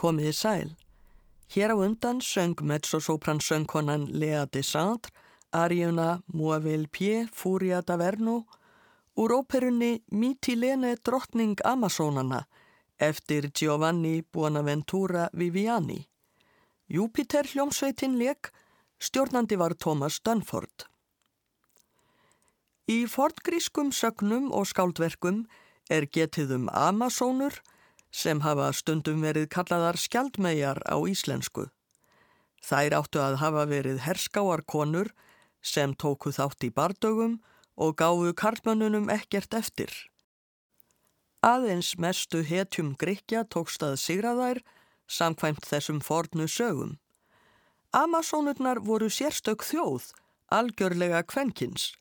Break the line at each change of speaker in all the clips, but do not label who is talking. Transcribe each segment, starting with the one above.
Komiði sæl. Hér á undan söng mezzosopran söngkonan Lea Desandre Ariuna Muavil Pie Furia d'Averno úr óperunni Mitilene drottning Amazonana eftir Giovanni Buonaventura Viviani. Júpiter hljómsveitin leik, stjórnandi var Thomas Dunford. Í fortgrískum sögnum og skáldverkum er getið um Amazonur sem hafa stundum verið kallaðar skjaldmegar á íslensku. Þær áttu að hafa verið herskáar konur sem tóku þátt í bardögum og gáfu karlmönnunum ekkert eftir. Aðeins mestu hetjum Gríkja tókst að sigra þær samkvæmt þessum fornu sögum. Amazonurnar voru sérstök þjóð, algjörlega kvenkins,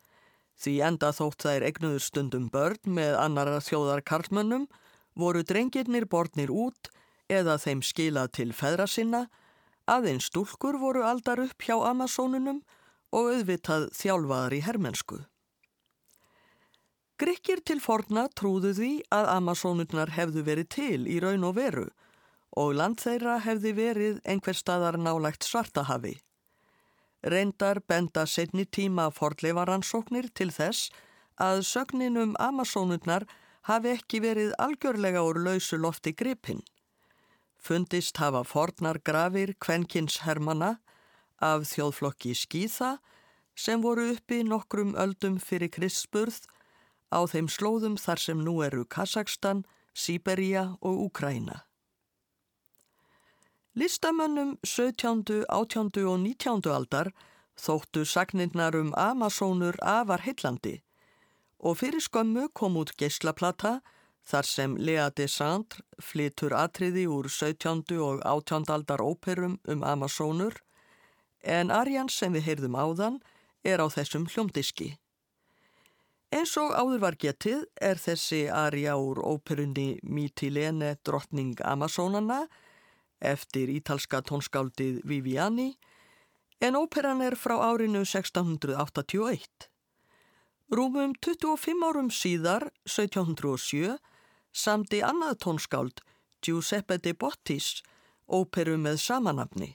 því enda þótt þær egnuðu stundum börn með annara þjóðar karlmönnum voru drengirnir bornir út eða þeim skilað til feðra sinna, aðeins stúlkur voru aldar upp hjá Amazonunum og auðvitað þjálfaðar í hermensku. Grykkir til forna trúðu því að Amazonurnar hefðu verið til í raun og veru og land þeirra hefði verið einhver staðar nálægt svartahafi. Reyndar benda setni tíma forleifaransóknir til þess að sögninum Amazonurnar hafi ekki verið algjörlega úr lausu lofti gripinn. Fundist hafa fornar grafir kvenkins hermana af þjóðflokki Skíða sem voru uppi nokkrum öldum fyrir Kristspurð á þeim slóðum þar sem nú eru Kazakstan, Sýberia og Úkræna. Listamönnum 17., 18. og 19. aldar þóttu sagnirnar um Amazónur afar heillandi og fyrir skömmu kom út geyslaplata þar sem Lea Desandre flytur atriði úr 17. og 18. aldar óperum um Amazónur en Arjans sem við heyrðum áðan er á þessum hljómdiski. Eins og áður var getið er þessi Arja úr óperunni Mítilene drottning Amazónana eftir ítalska tónskáldið Viviani en óperan er frá árinu 1681. Rúmum 25 árum síðar, 1707, samdi annað tónskáld, Giuseppe de Bottis, óperu með samanafni.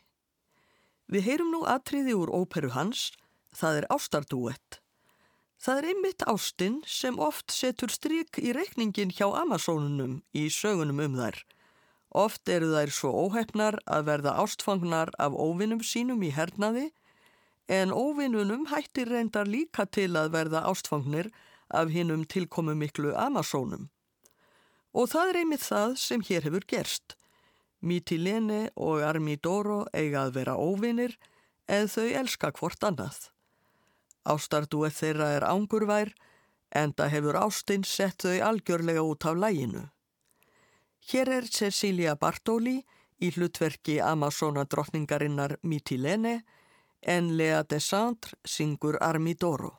Við heyrum nú atriði úr óperu hans, það er ástardúett. Það er einmitt ástinn sem oft setur stryk í reikningin hjá Amazonunum í sögunum um þær. Oft eru þær svo óhefnar að verða ástfangnar af óvinnum sínum í hernaði en óvinnunum hættir reyndar líka til að verða ástfangnir af hinnum tilkomu miklu Amazónum. Og það er einmitt það sem hér hefur gerst. Mítilene og Armidoro eiga að vera óvinnir en þau elska hvort annað. Ástardúið þeirra er ángurvær en það hefur ástinn sett þau algjörlega út af læginu. Hér er Cecilia Bartoli í hlutverki Amazona drottningarinnar Mítilene en Lea Desandre syngur Armidoro.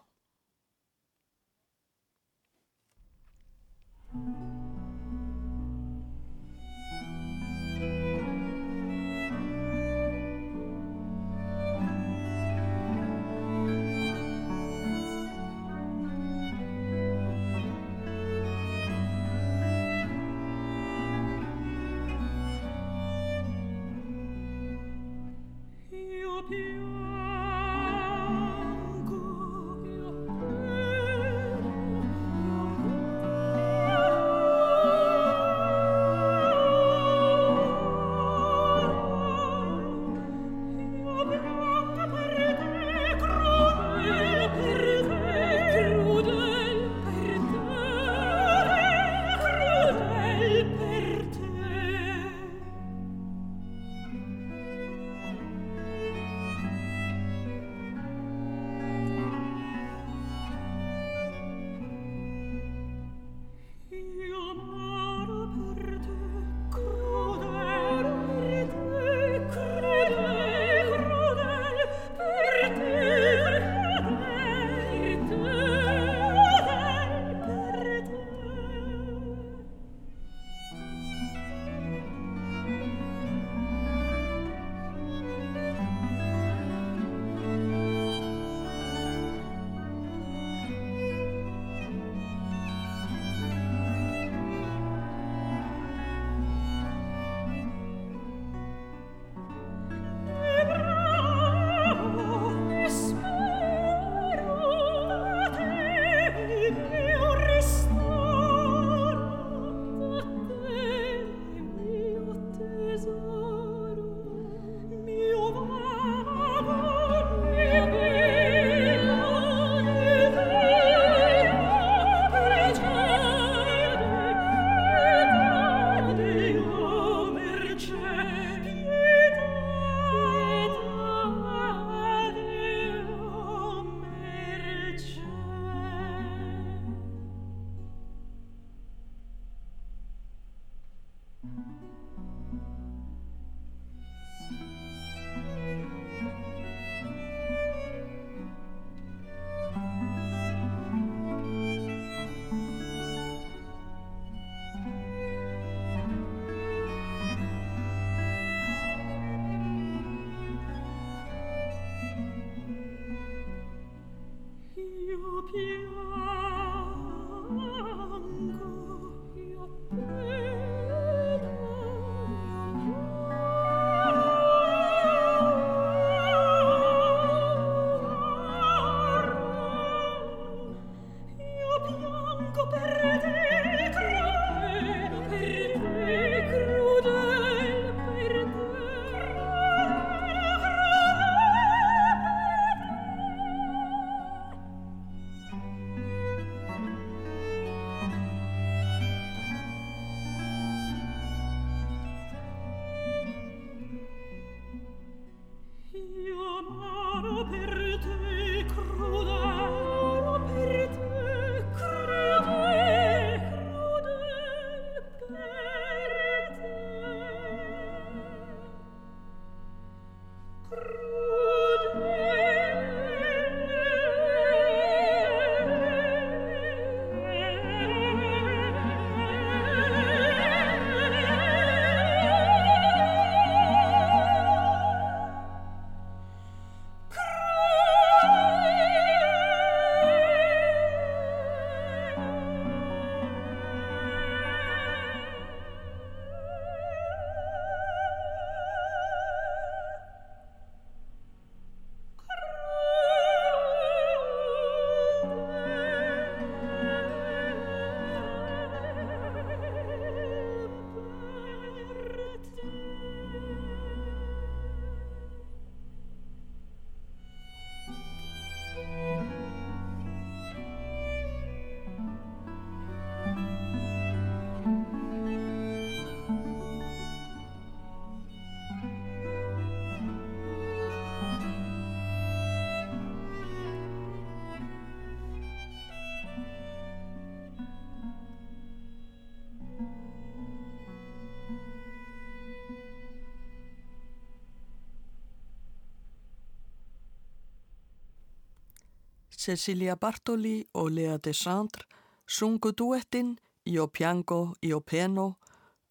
Cecilia Bartoli og Lea Desandre sungu duettinn Io Piango, Io Peno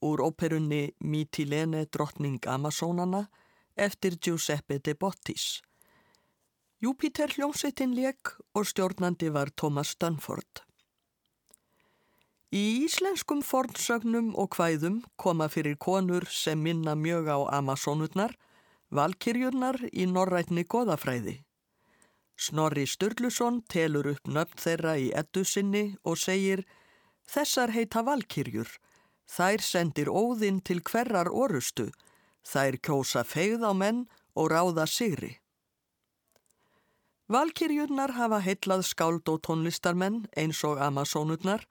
úr óperunni Mítilene drottning Amazónana eftir Giuseppe de Bottis. Júpiter hljómsveitin leik og stjórnandi var Thomas Dunford. Í íslenskum fornsögnum og hvæðum koma fyrir konur sem minna mjög á Amazónurnar, valkyrjurnar í norrætni goðafræði. Snorri Sturluson telur upp nöfn þeirra í ettu sinni og segir Þessar heita valkyrjur, þær sendir óðinn til hverrar orustu, þær kjósa feigð á menn og ráða sigri. Valkyrjurnar hafa heitlað skáld og tónlistarmenn eins og Amazonurnar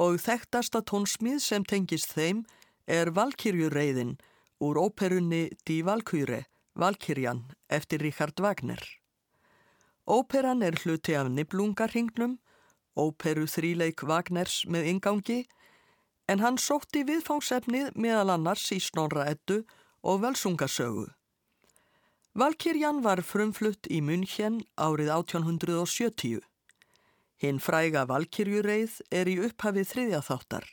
og þekktasta tónsmið sem tengist þeim er Valkyrjurreiðin úr óperunni Di Valkyre, Valkyrjan eftir Richard Wagner. Óperan er hluti af Niblungarhingnum, óperu þríleik Wagners með ingangi, en hann sótti viðfángsefnið meðal annars í Snorra Eddu og Velsungasögu. Valkyrjan var frumflutt í München árið 1870. Hinn fræga Valkyrjureið er í upphafið þriðja þáttar.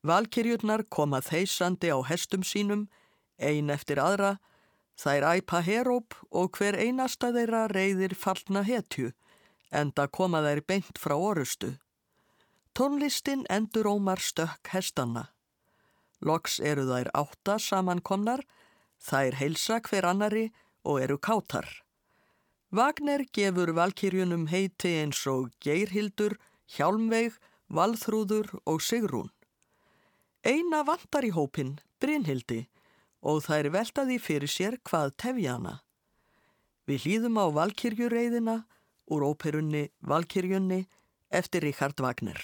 Valkyrjurnar koma þeysandi á hestum sínum, ein eftir aðra, Þær æpa heróp og hver einasta þeirra reyðir fallna hetju, enda koma þær beint frá orustu. Tónlistin endur ómar stökk hestanna. Loks eru þær átta samankomnar, þær heilsa hver annari og eru kátar. Vagner gefur valkyrjunum heiti eins og Geirhildur, Hjálmveig, Valþrúður og Sigrún. Eina vantar í hópin, Brynhildi, og þær veltaði fyrir sér hvað tefjana. Við hlýðum á Valkyrjureiðina úr óperunni Valkyrjunni eftir Richard Wagner.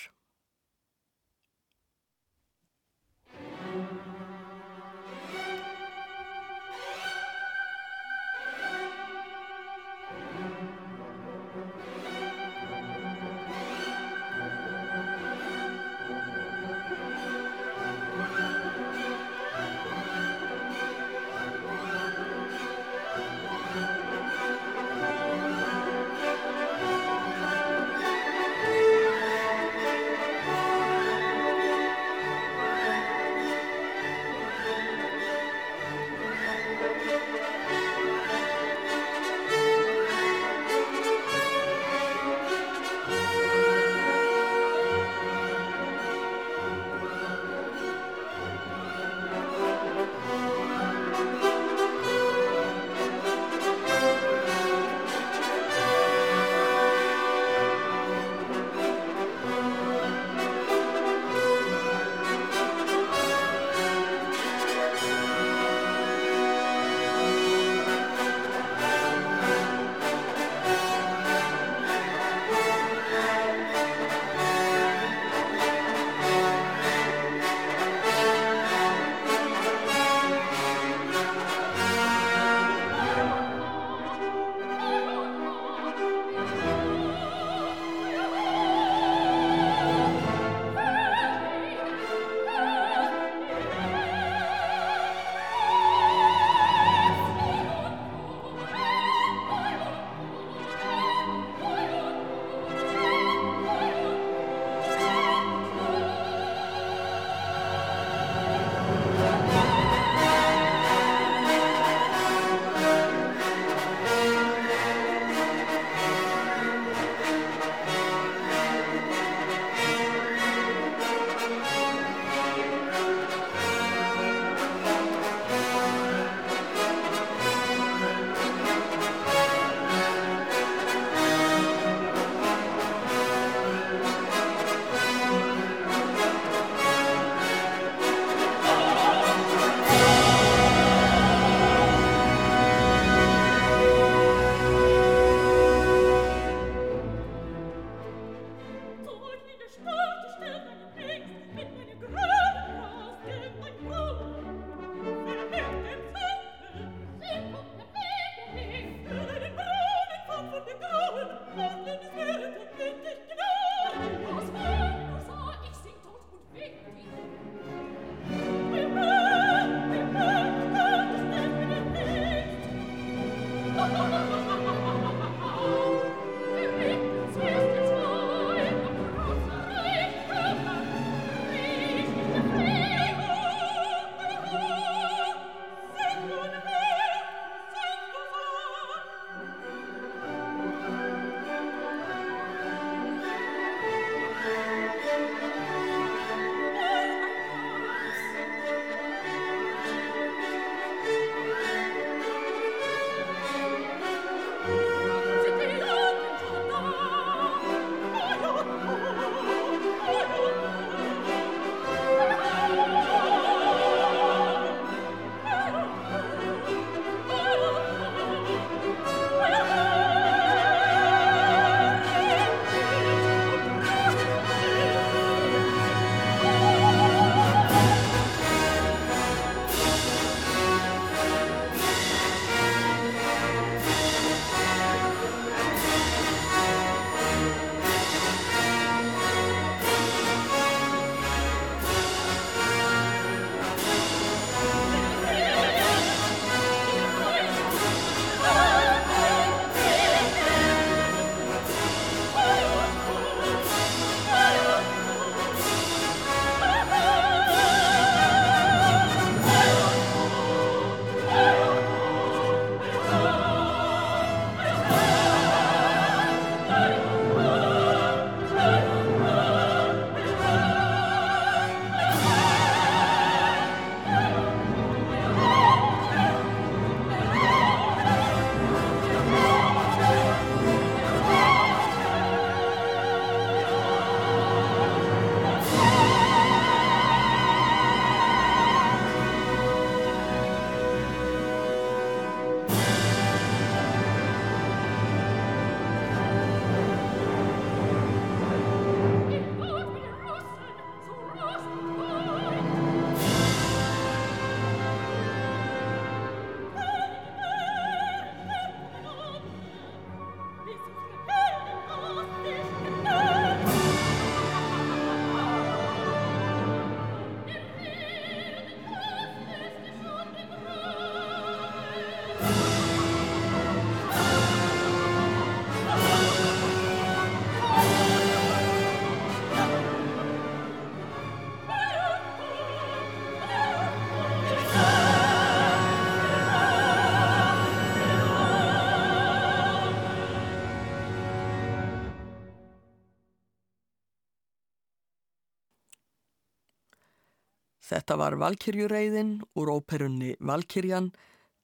Þetta var Valkyrjureiðin úr óperunni Valkyrjan,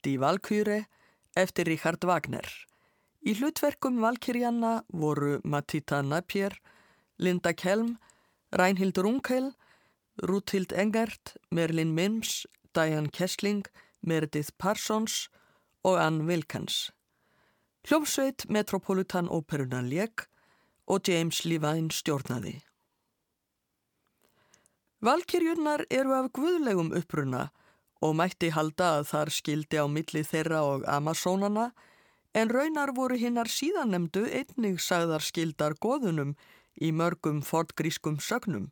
Die Valkyre, eftir Richard Wagner. Í hlutverkum Valkyrjanna voru Matita Napier, Linda Kelm, Reinhild Runkel, Rúthild Engert, Merlin Mims, Diane Kessling, Meredith Parsons og Ann Wilkins. Hljómsveit Metropolitan Óperunan Lék og James Levine stjórnaði. Valkyrjurnar eru af guðlegum uppruna og mætti halda að þar skildi á milli þeirra og Amazónana en raunar voru hinnar síðanemdu einnig sagðar skildar goðunum í mörgum fortgrískum sögnum.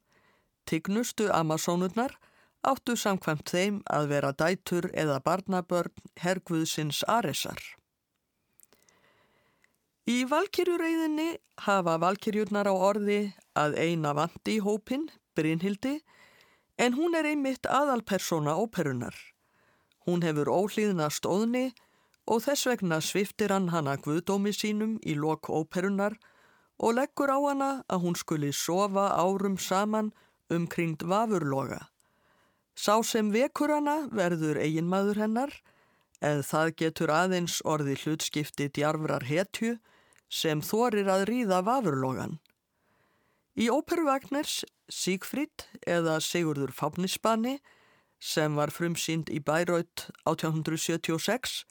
Tignustu Amazónurnar áttu samkvæmt þeim að vera dætur eða barnabörn hergvuðsins Aresar. Í valkyrjureiðinni hafa valkyrjurnar á orði að eina vandi í hópin, Brynhildi, en hún er einmitt aðalpersona óperunar. Hún hefur óhlýðnast óðni og þess vegna sviftir hann hana guðdómi sínum í lok óperunar og leggur á hana að hún skuli sofa árum saman umkringd vafurloga. Sá sem vekur hana verður eiginmaður hennar, eða það getur aðeins orði hlutskipti djarfrar hetju sem þorir að ríða vafurlogan. Í óperu Wagners Sigfrid eða Sigurður Fáfnisbani sem var frumsýnd í Bæraut 1876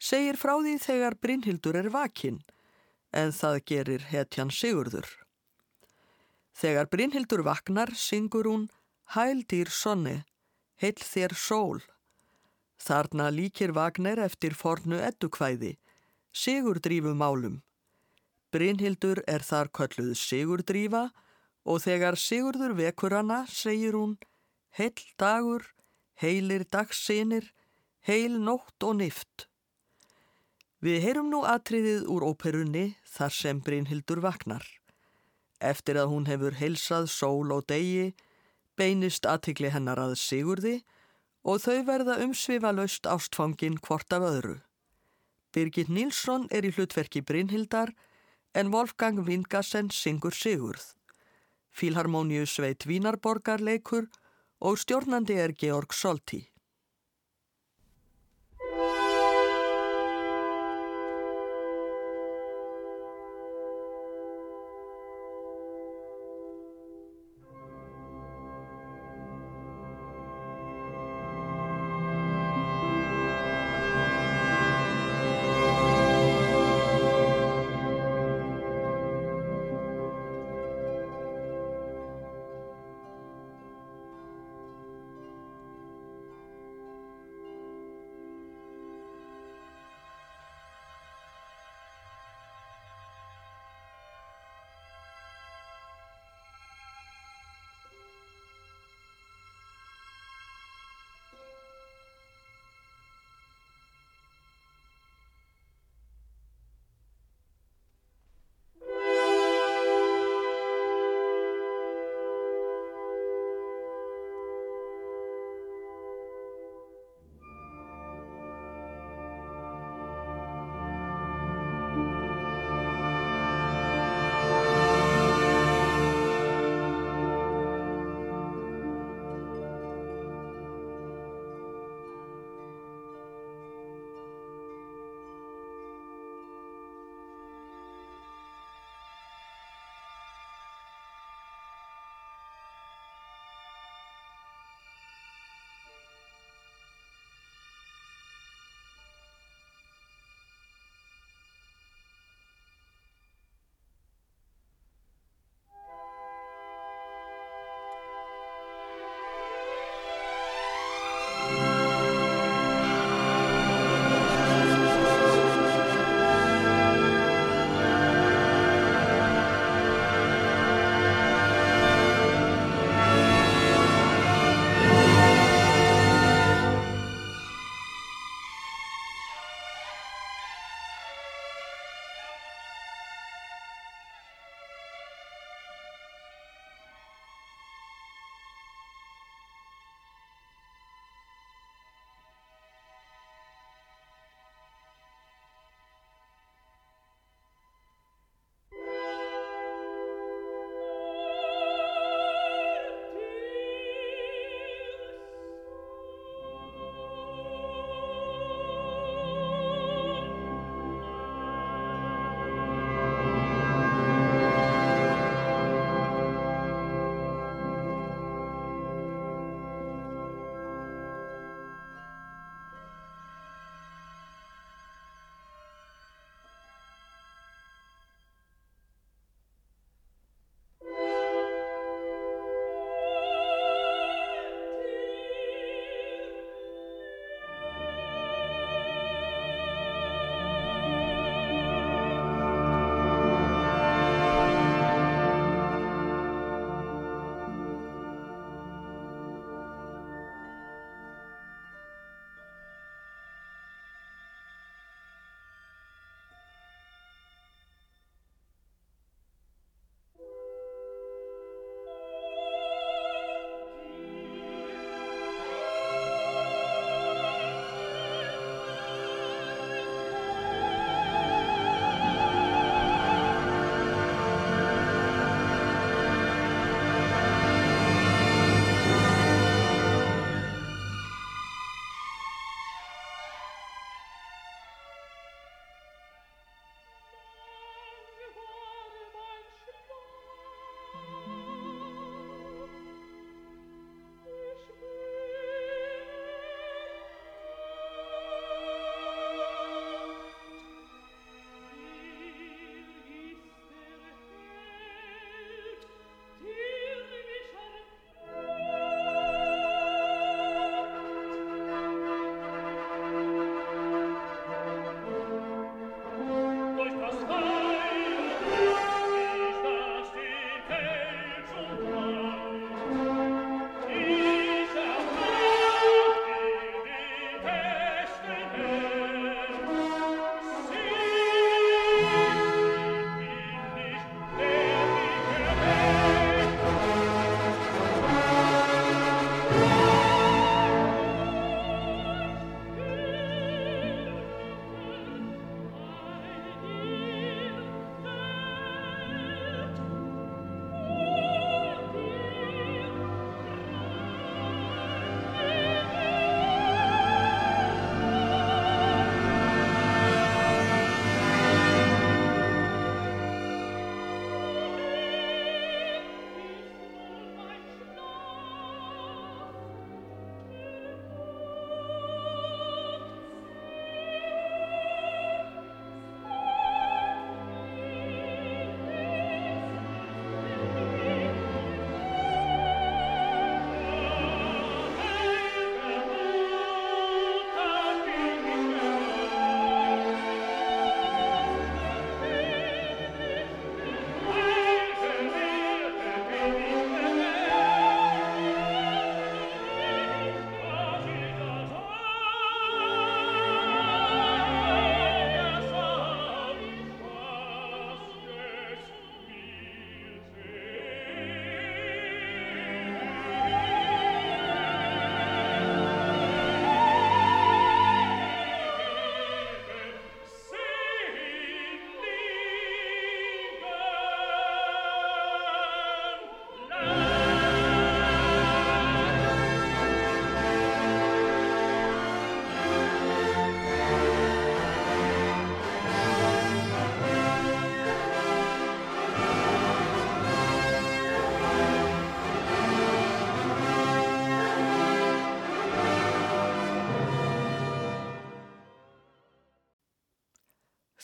segir frá því þegar Brynhildur er vakinn en það gerir hetjan Sigurður. Þegar Brynhildur vaknar syngur hún Hæl dýr sonni, heil þér sól. Þarna líkir Vagner eftir fornu eddukvæði, Sigurdrífu málum. Brynhildur er þar kölluð Sigurdrífa og þegar Sigurður vekur hana segir hún heil dagur, heilir dagsinir, heil nótt og nift. Við heyrum nú atriðið úr óperunni þar sem Brynhildur vaknar. Eftir að hún hefur heilsað sól og degi, beinist aðtikli hennar að Sigurði og þau verða umsvifa laust ástfangin hvort af öðru. Birgit Nílsson er í hlutverki Brynhildar en Wolfgang Vingassen syngur Sigurð. Fílharmoníu sveit Vínarborgar leikur og stjórnandi er Georg Solti.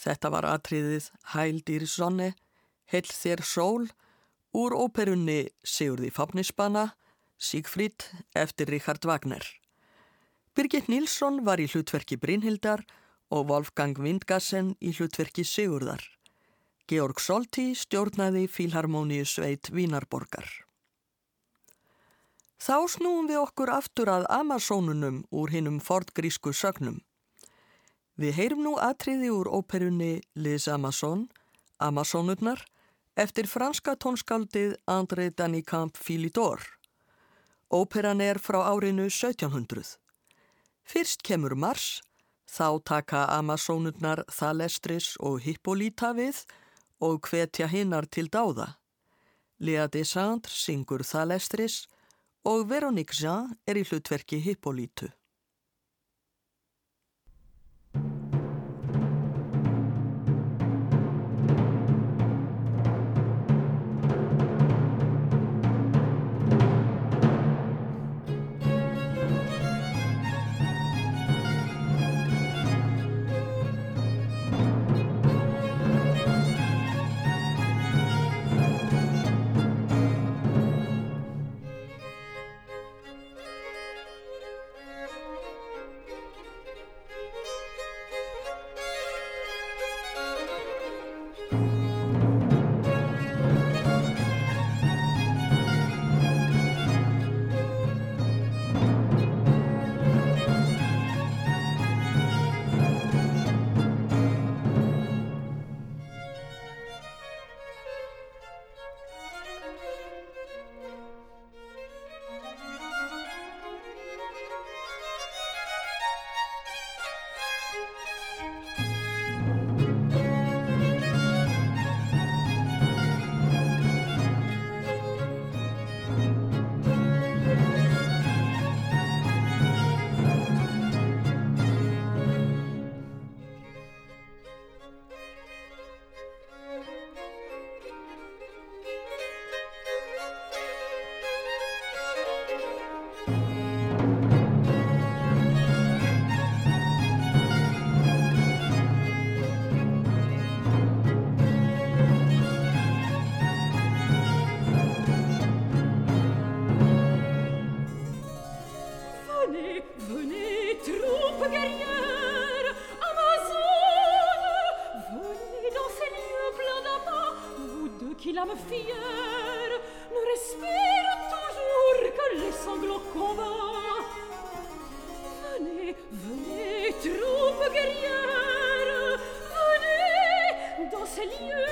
Þetta var atriðið Hældir Sonne, Hell þér sól, úr óperunni Sigurði Fafnisbana, Sigfrid eftir Richard Wagner. Birgit Nilsson var í hlutverki Brynhildar og Wolfgang Windgassen í hlutverki Sigurðar. Georg Solti stjórnaði Fílharmoníu sveit Vínarborgar. Þá snúum við okkur aftur að Amazonunum úr hinnum fordgrísku sögnum. Við heyrum nú atriði úr óperunni Liz Amazon, Amazonurnar, eftir franska tónskaldið André Danicamp Philidor. Óperan er frá árinu 1700. Fyrst kemur Mars, þá taka Amazonurnar Thalestris og Hippolyta við og hvetja hinnar til dáða. Lea Desandre syngur Thalestris og Veronique Jean er í hlutverki
venez, venez, troupes guerrières, Amazones, venez dans ces lieux pleins d'amas, vous deux qui l'âme fière, ne respire toujours que les sanglots combats. Venez, venez, troupes guerrières, venez dans ces lieux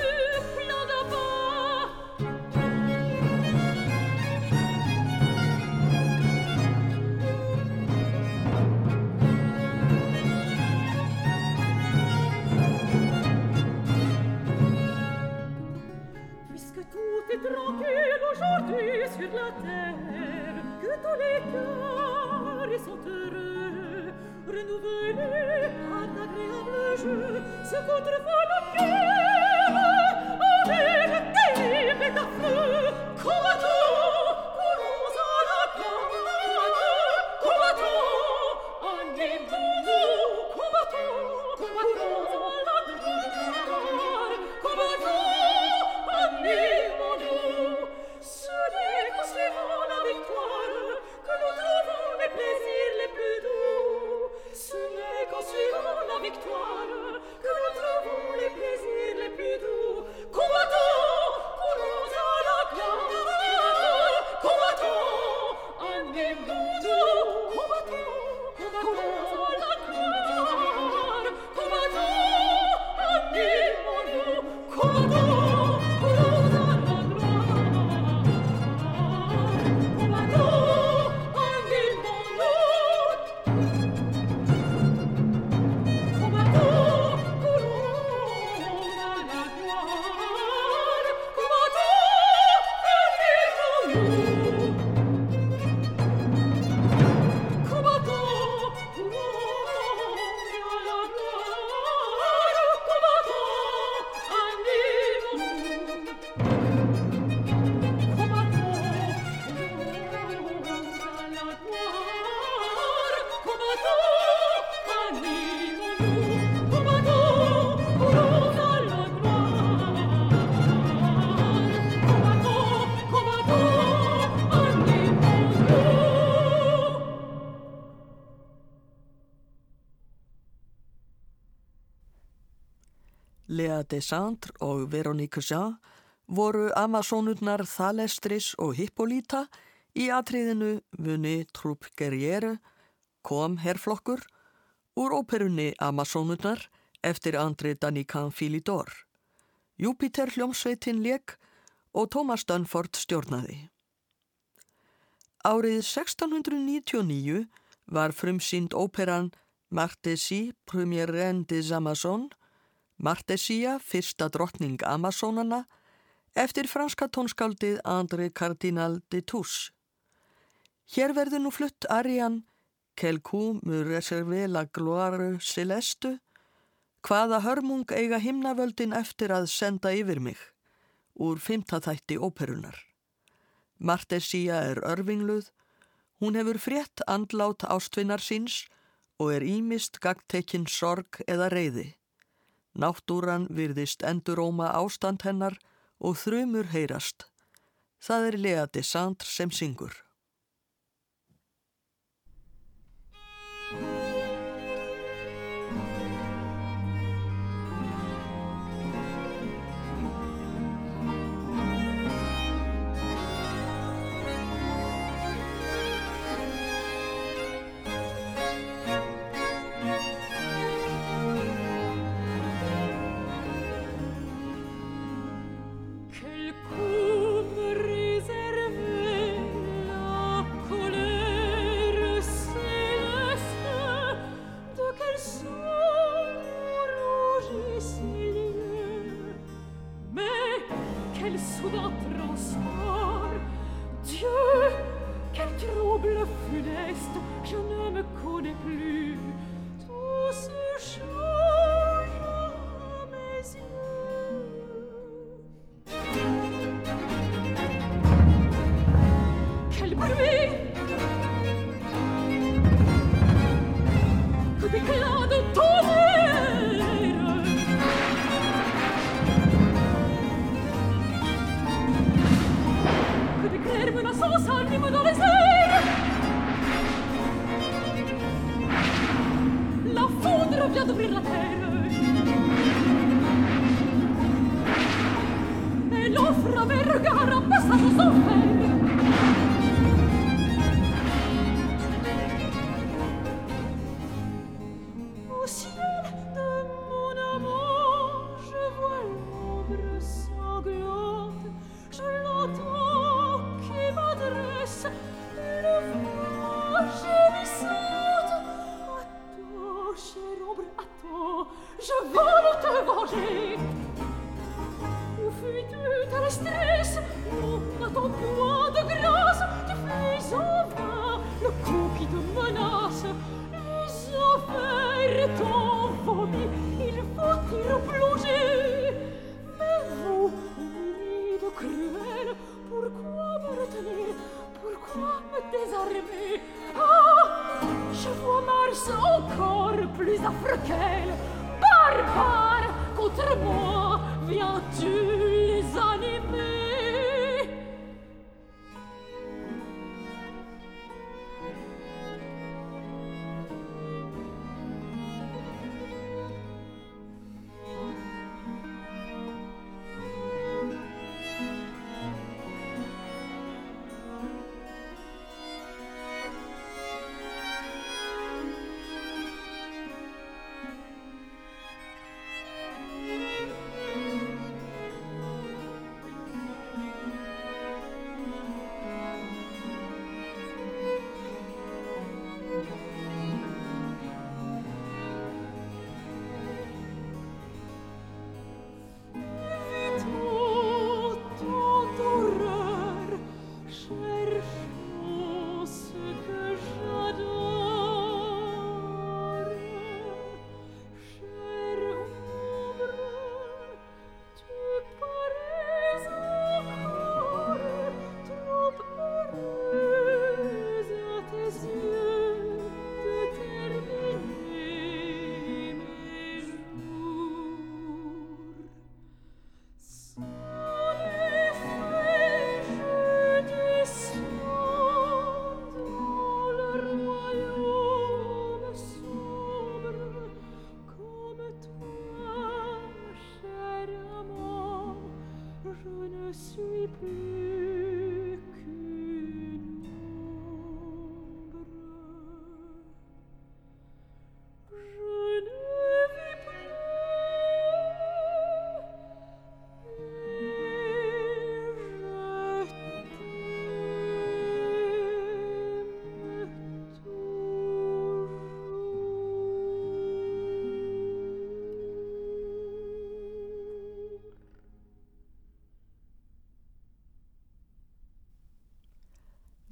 Desandre og Veronique Jean voru Amazonurnar Thalestris og Hippolyta í atriðinu Vunni Trupp Guerriere kom herrflokkur úr óperunni Amazonurnar eftir Andri Danikan Filidor. Júpiter hljómsveitin leik og Thomas Dunford stjórnaði. Árið 1699 var frumsýnd óperan Martesi, Premier Reine Martesia, fyrsta drottning Amazonana, eftir franska tónskáldið André Cardinal de Tousse. Hér verður nú flutt Arian Quelcou me reserve la gloire céleste, hvaða hörmung eiga himnavöldin eftir að senda yfir mig, úr fymtaþætti óperunar. Martesia er örvingluð, hún hefur frétt andlát ástvinnar síns og er ímist gagtekinn sorg eða reyði. Náttúran virðist enduróma ástand hennar og þrumur heyrast. Það er Lea de Sandre sem syngur.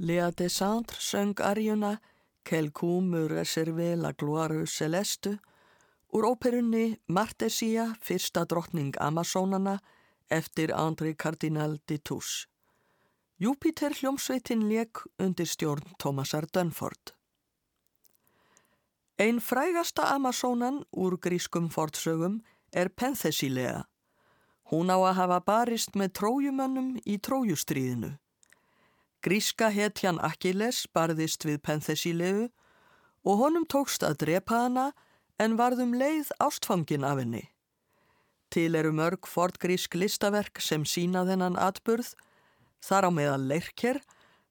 Léa de Sandre söng arjuna Quelcum reserve la gloire celeste úr óperunni Martesia, fyrsta drottning Amazónana eftir Andri Cardinal de Touche. Júpiter hljómsveitin leik undir stjórn Thomasar Dunford. Einn frægasta Amazónan úr grískum fortsögum er Penthesilea. Hún á að hafa barist með trójumönnum í trójustríðinu. Gríska hetjan Achilles barðist við Penthesileu og honum tókst að drepa hana en varðum leið ástfangin af henni. Til eru mörg fortgrísk listaverk sem sína þennan atburð, þar á meðal leirker,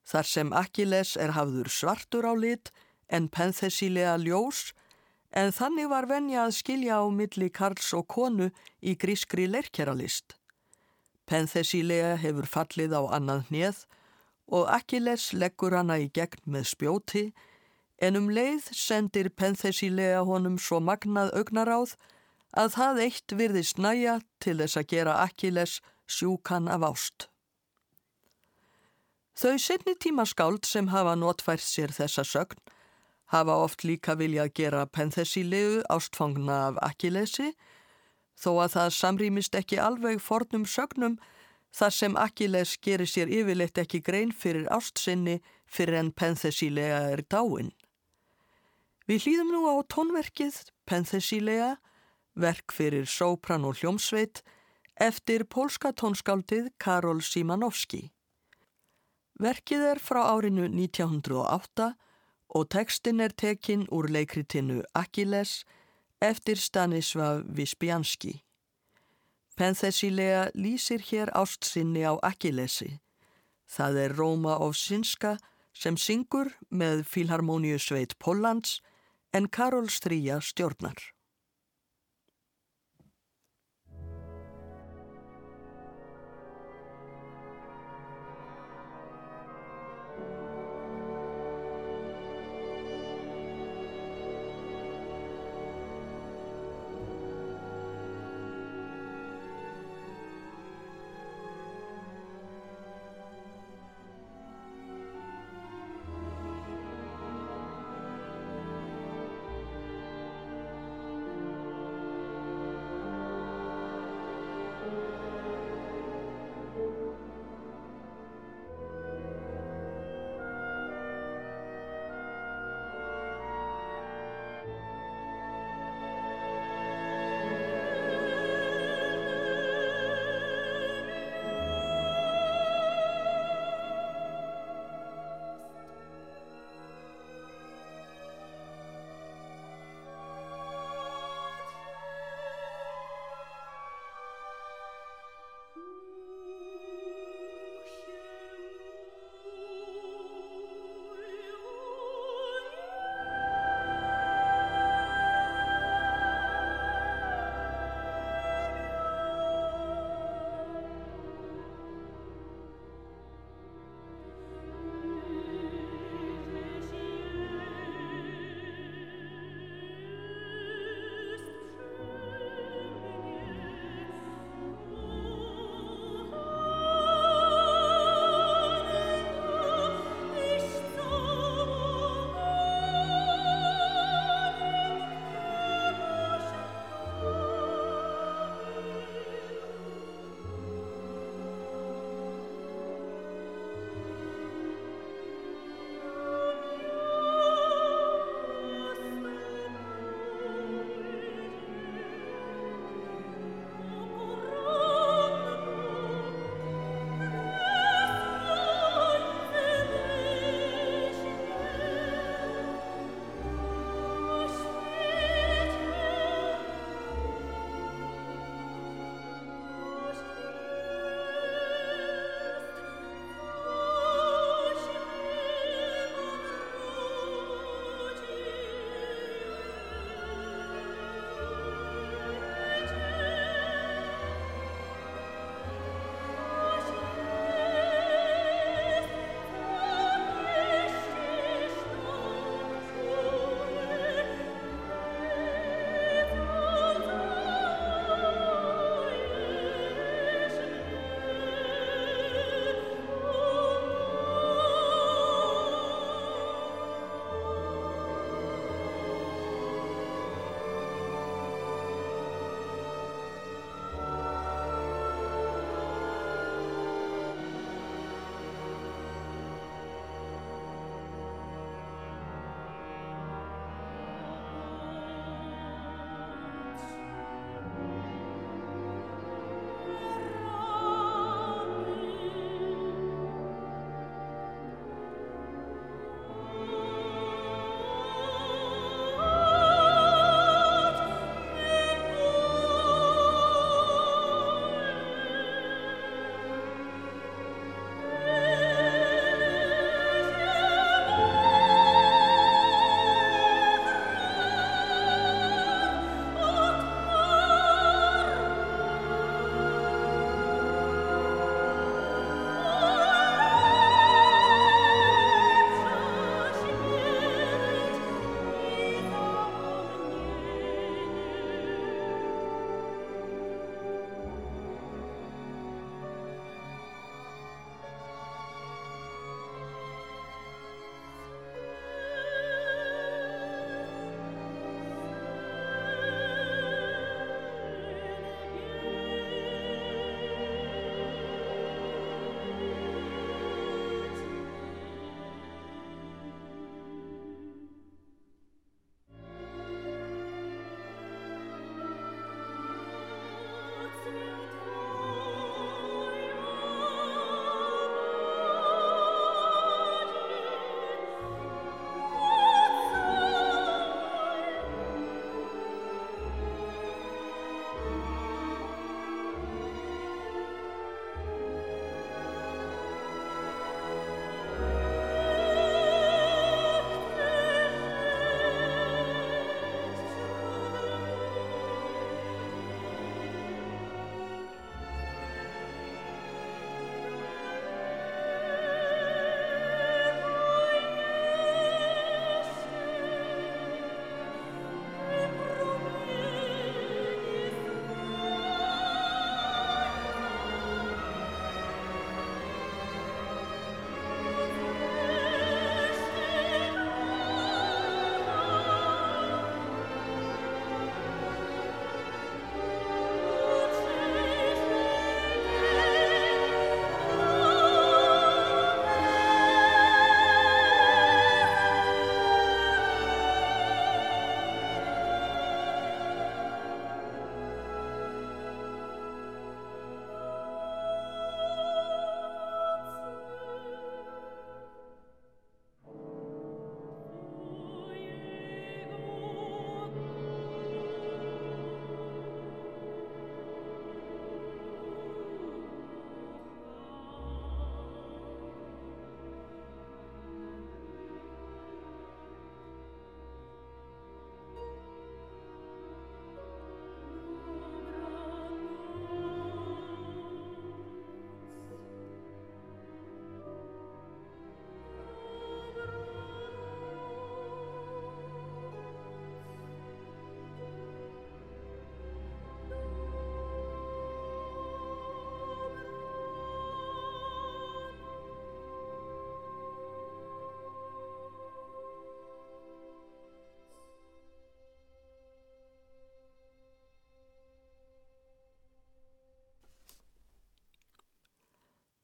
þar sem Achilles er hafður svartur á lit en Penthesilea ljós, en þannig var venja að skilja á milli Karls og konu í grískri leirkeralist. Penthesilea hefur fallið á annað hnið og Achilles leggur hana í gegn með spjóti en um leið sendir Penthesilega honum svo magnað augnaráð að það eitt virðist næja til þess að gera Achilles sjúkan af ást. Þau setni tímaskáld sem hafa notfært sér þessa sögn hafa oft líka viljað gera Penthesilegu ástfangna af Achillesi þó að það samrýmist ekki alveg fornum sögnum þar sem Achilles gerir sér yfirleitt ekki grein fyrir ástsinni fyrir en Penthesilea er dáin. Við hlýðum nú á tónverkið Penthesilea, verk fyrir sópran og hljómsveit, eftir pólska tónskáldið Karol Simanowski. Verkið er frá árinu 1908 og tekstin er tekinn úr leikritinu Achilles eftir Stanisław Wispianski. Penthesilea lýsir hér ástsinni á Akilesi. Það er Róma Ovsinska sem syngur með Filharmoníu sveit Póllands en Karol Stríja stjórnar.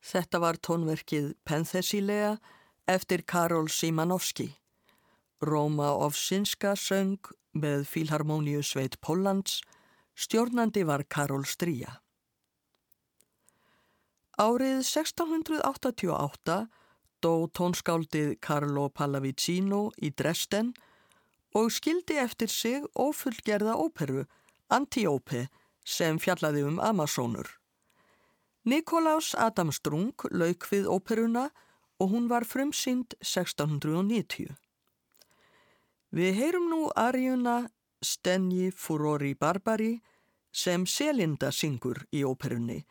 Þetta var tónverkið Penthesilea eftir Karol Simanovski. Róma Ovsinska söng með Fílharmoníu Sveit Póllands, stjórnandi var Karol Stríja. Árið 1688 dó tónskáldið Carlo Pallavicino í Dresden og skildi eftir sig ofullgerða óperu, Antíópe, sem fjallaði um Amazonur. Nikolás Adam Strung lauk við óperuna og hún var frumsýnd 1690. Við heyrum nú arjuna Stenji Furori Barbari sem Selinda syngur í óperunni,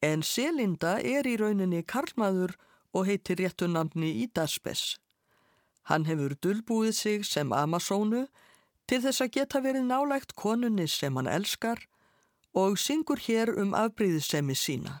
en Selinda er í rauninni karlmaður og heitir réttu namni Ídaspes. Hann hefur dulbúið sig sem Amazónu til þess að geta verið nálægt konunni sem hann elskar og syngur hér um afbríðisemi sína.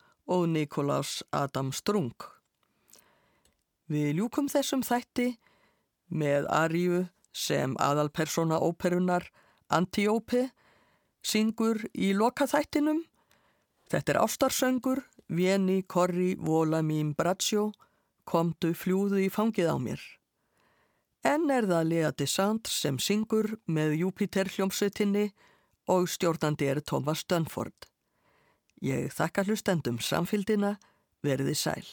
og Nikolás Adam Strung. Við ljúkum þessum þætti með arju sem aðalpersona óperunar Antíópe syngur í lokaþættinum. Þetta er ástarsöngur, Vieni, Korri, Vola, Mím, Braccio, komdu fljúðu í fangið á mér. En er það Lea DeSantre sem syngur með Júpiter hljómsveitinni og stjórnandi er Thomas Dunford. Ég þakka hlustendum samfildina, verði sæl.